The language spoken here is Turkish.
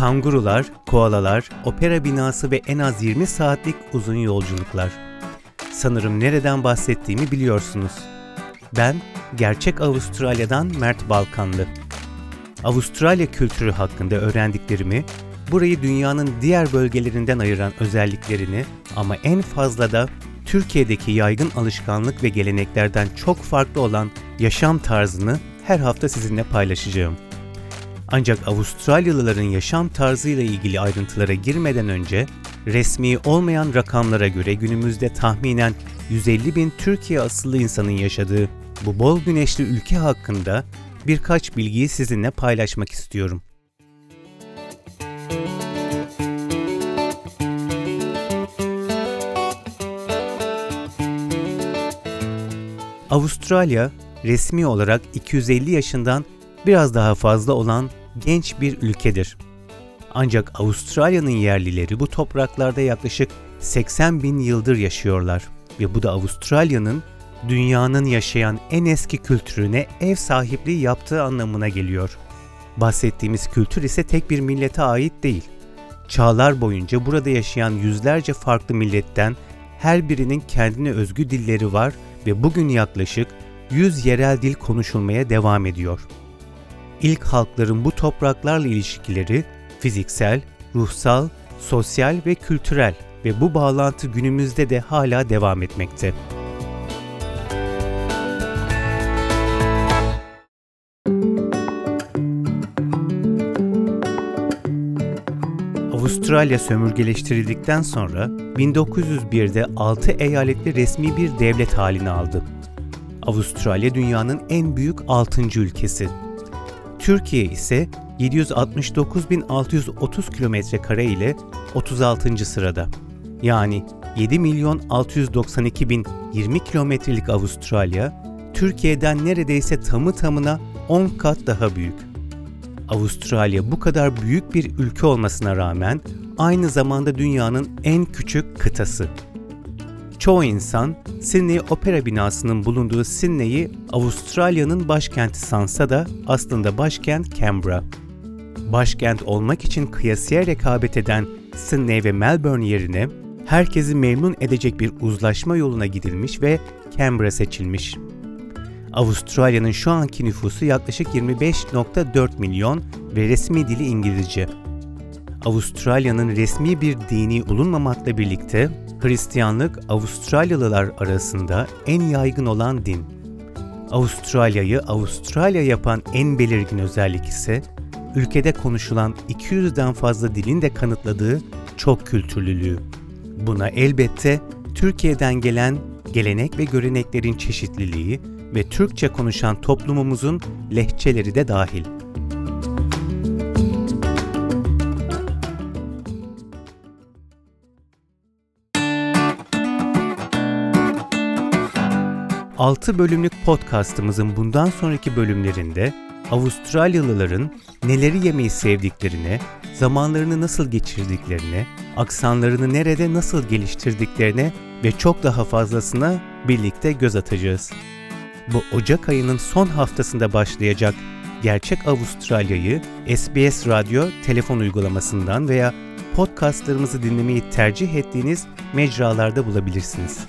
Kangurular, koalalar, opera binası ve en az 20 saatlik uzun yolculuklar. Sanırım nereden bahsettiğimi biliyorsunuz. Ben gerçek Avustralya'dan Mert Balkanlı. Avustralya kültürü hakkında öğrendiklerimi, burayı dünyanın diğer bölgelerinden ayıran özelliklerini ama en fazla da Türkiye'deki yaygın alışkanlık ve geleneklerden çok farklı olan yaşam tarzını her hafta sizinle paylaşacağım. Ancak Avustralyalıların yaşam tarzıyla ilgili ayrıntılara girmeden önce resmi olmayan rakamlara göre günümüzde tahminen 150 bin Türkiye asıllı insanın yaşadığı bu bol güneşli ülke hakkında birkaç bilgiyi sizinle paylaşmak istiyorum. Avustralya resmi olarak 250 yaşından biraz daha fazla olan genç bir ülkedir. Ancak Avustralya'nın yerlileri bu topraklarda yaklaşık 80 bin yıldır yaşıyorlar ve bu da Avustralya'nın dünyanın yaşayan en eski kültürüne ev sahipliği yaptığı anlamına geliyor. Bahsettiğimiz kültür ise tek bir millete ait değil. Çağlar boyunca burada yaşayan yüzlerce farklı milletten her birinin kendine özgü dilleri var ve bugün yaklaşık 100 yerel dil konuşulmaya devam ediyor. İlk halkların bu topraklarla ilişkileri fiziksel, ruhsal, sosyal ve kültürel ve bu bağlantı günümüzde de hala devam etmekte. Avustralya sömürgeleştirildikten sonra 1901'de 6 eyaletli resmi bir devlet halini aldı. Avustralya dünyanın en büyük 6. ülkesi. Türkiye ise 769.630 kilometre kare ile 36. sırada. Yani 7 milyon 692 bin 20 kilometrelik Avustralya, Türkiye'den neredeyse tamı tamına 10 kat daha büyük. Avustralya bu kadar büyük bir ülke olmasına rağmen aynı zamanda dünyanın en küçük kıtası. Çoğu insan Sydney Opera binasının bulunduğu Sydney'i Avustralya'nın başkenti sansa da aslında başkent Canberra. Başkent olmak için kıyasıya rekabet eden Sydney ve Melbourne yerine herkesi memnun edecek bir uzlaşma yoluna gidilmiş ve Canberra seçilmiş. Avustralya'nın şu anki nüfusu yaklaşık 25.4 milyon ve resmi dili İngilizce. Avustralya'nın resmi bir dini bulunmamakla birlikte Hristiyanlık Avustralyalılar arasında en yaygın olan din. Avustralya'yı Avustralya yapan en belirgin özellik ise ülkede konuşulan 200'den fazla dilin de kanıtladığı çok kültürlülüğü. Buna elbette Türkiye'den gelen gelenek ve göreneklerin çeşitliliği ve Türkçe konuşan toplumumuzun lehçeleri de dahil. Altı bölümlük podcastımızın bundan sonraki bölümlerinde Avustralyalıların neleri yemeyi sevdiklerine, zamanlarını nasıl geçirdiklerine, aksanlarını nerede nasıl geliştirdiklerine ve çok daha fazlasına birlikte göz atacağız. Bu Ocak ayının son haftasında başlayacak Gerçek Avustralya'yı SBS Radyo telefon uygulamasından veya podcastlarımızı dinlemeyi tercih ettiğiniz mecralarda bulabilirsiniz.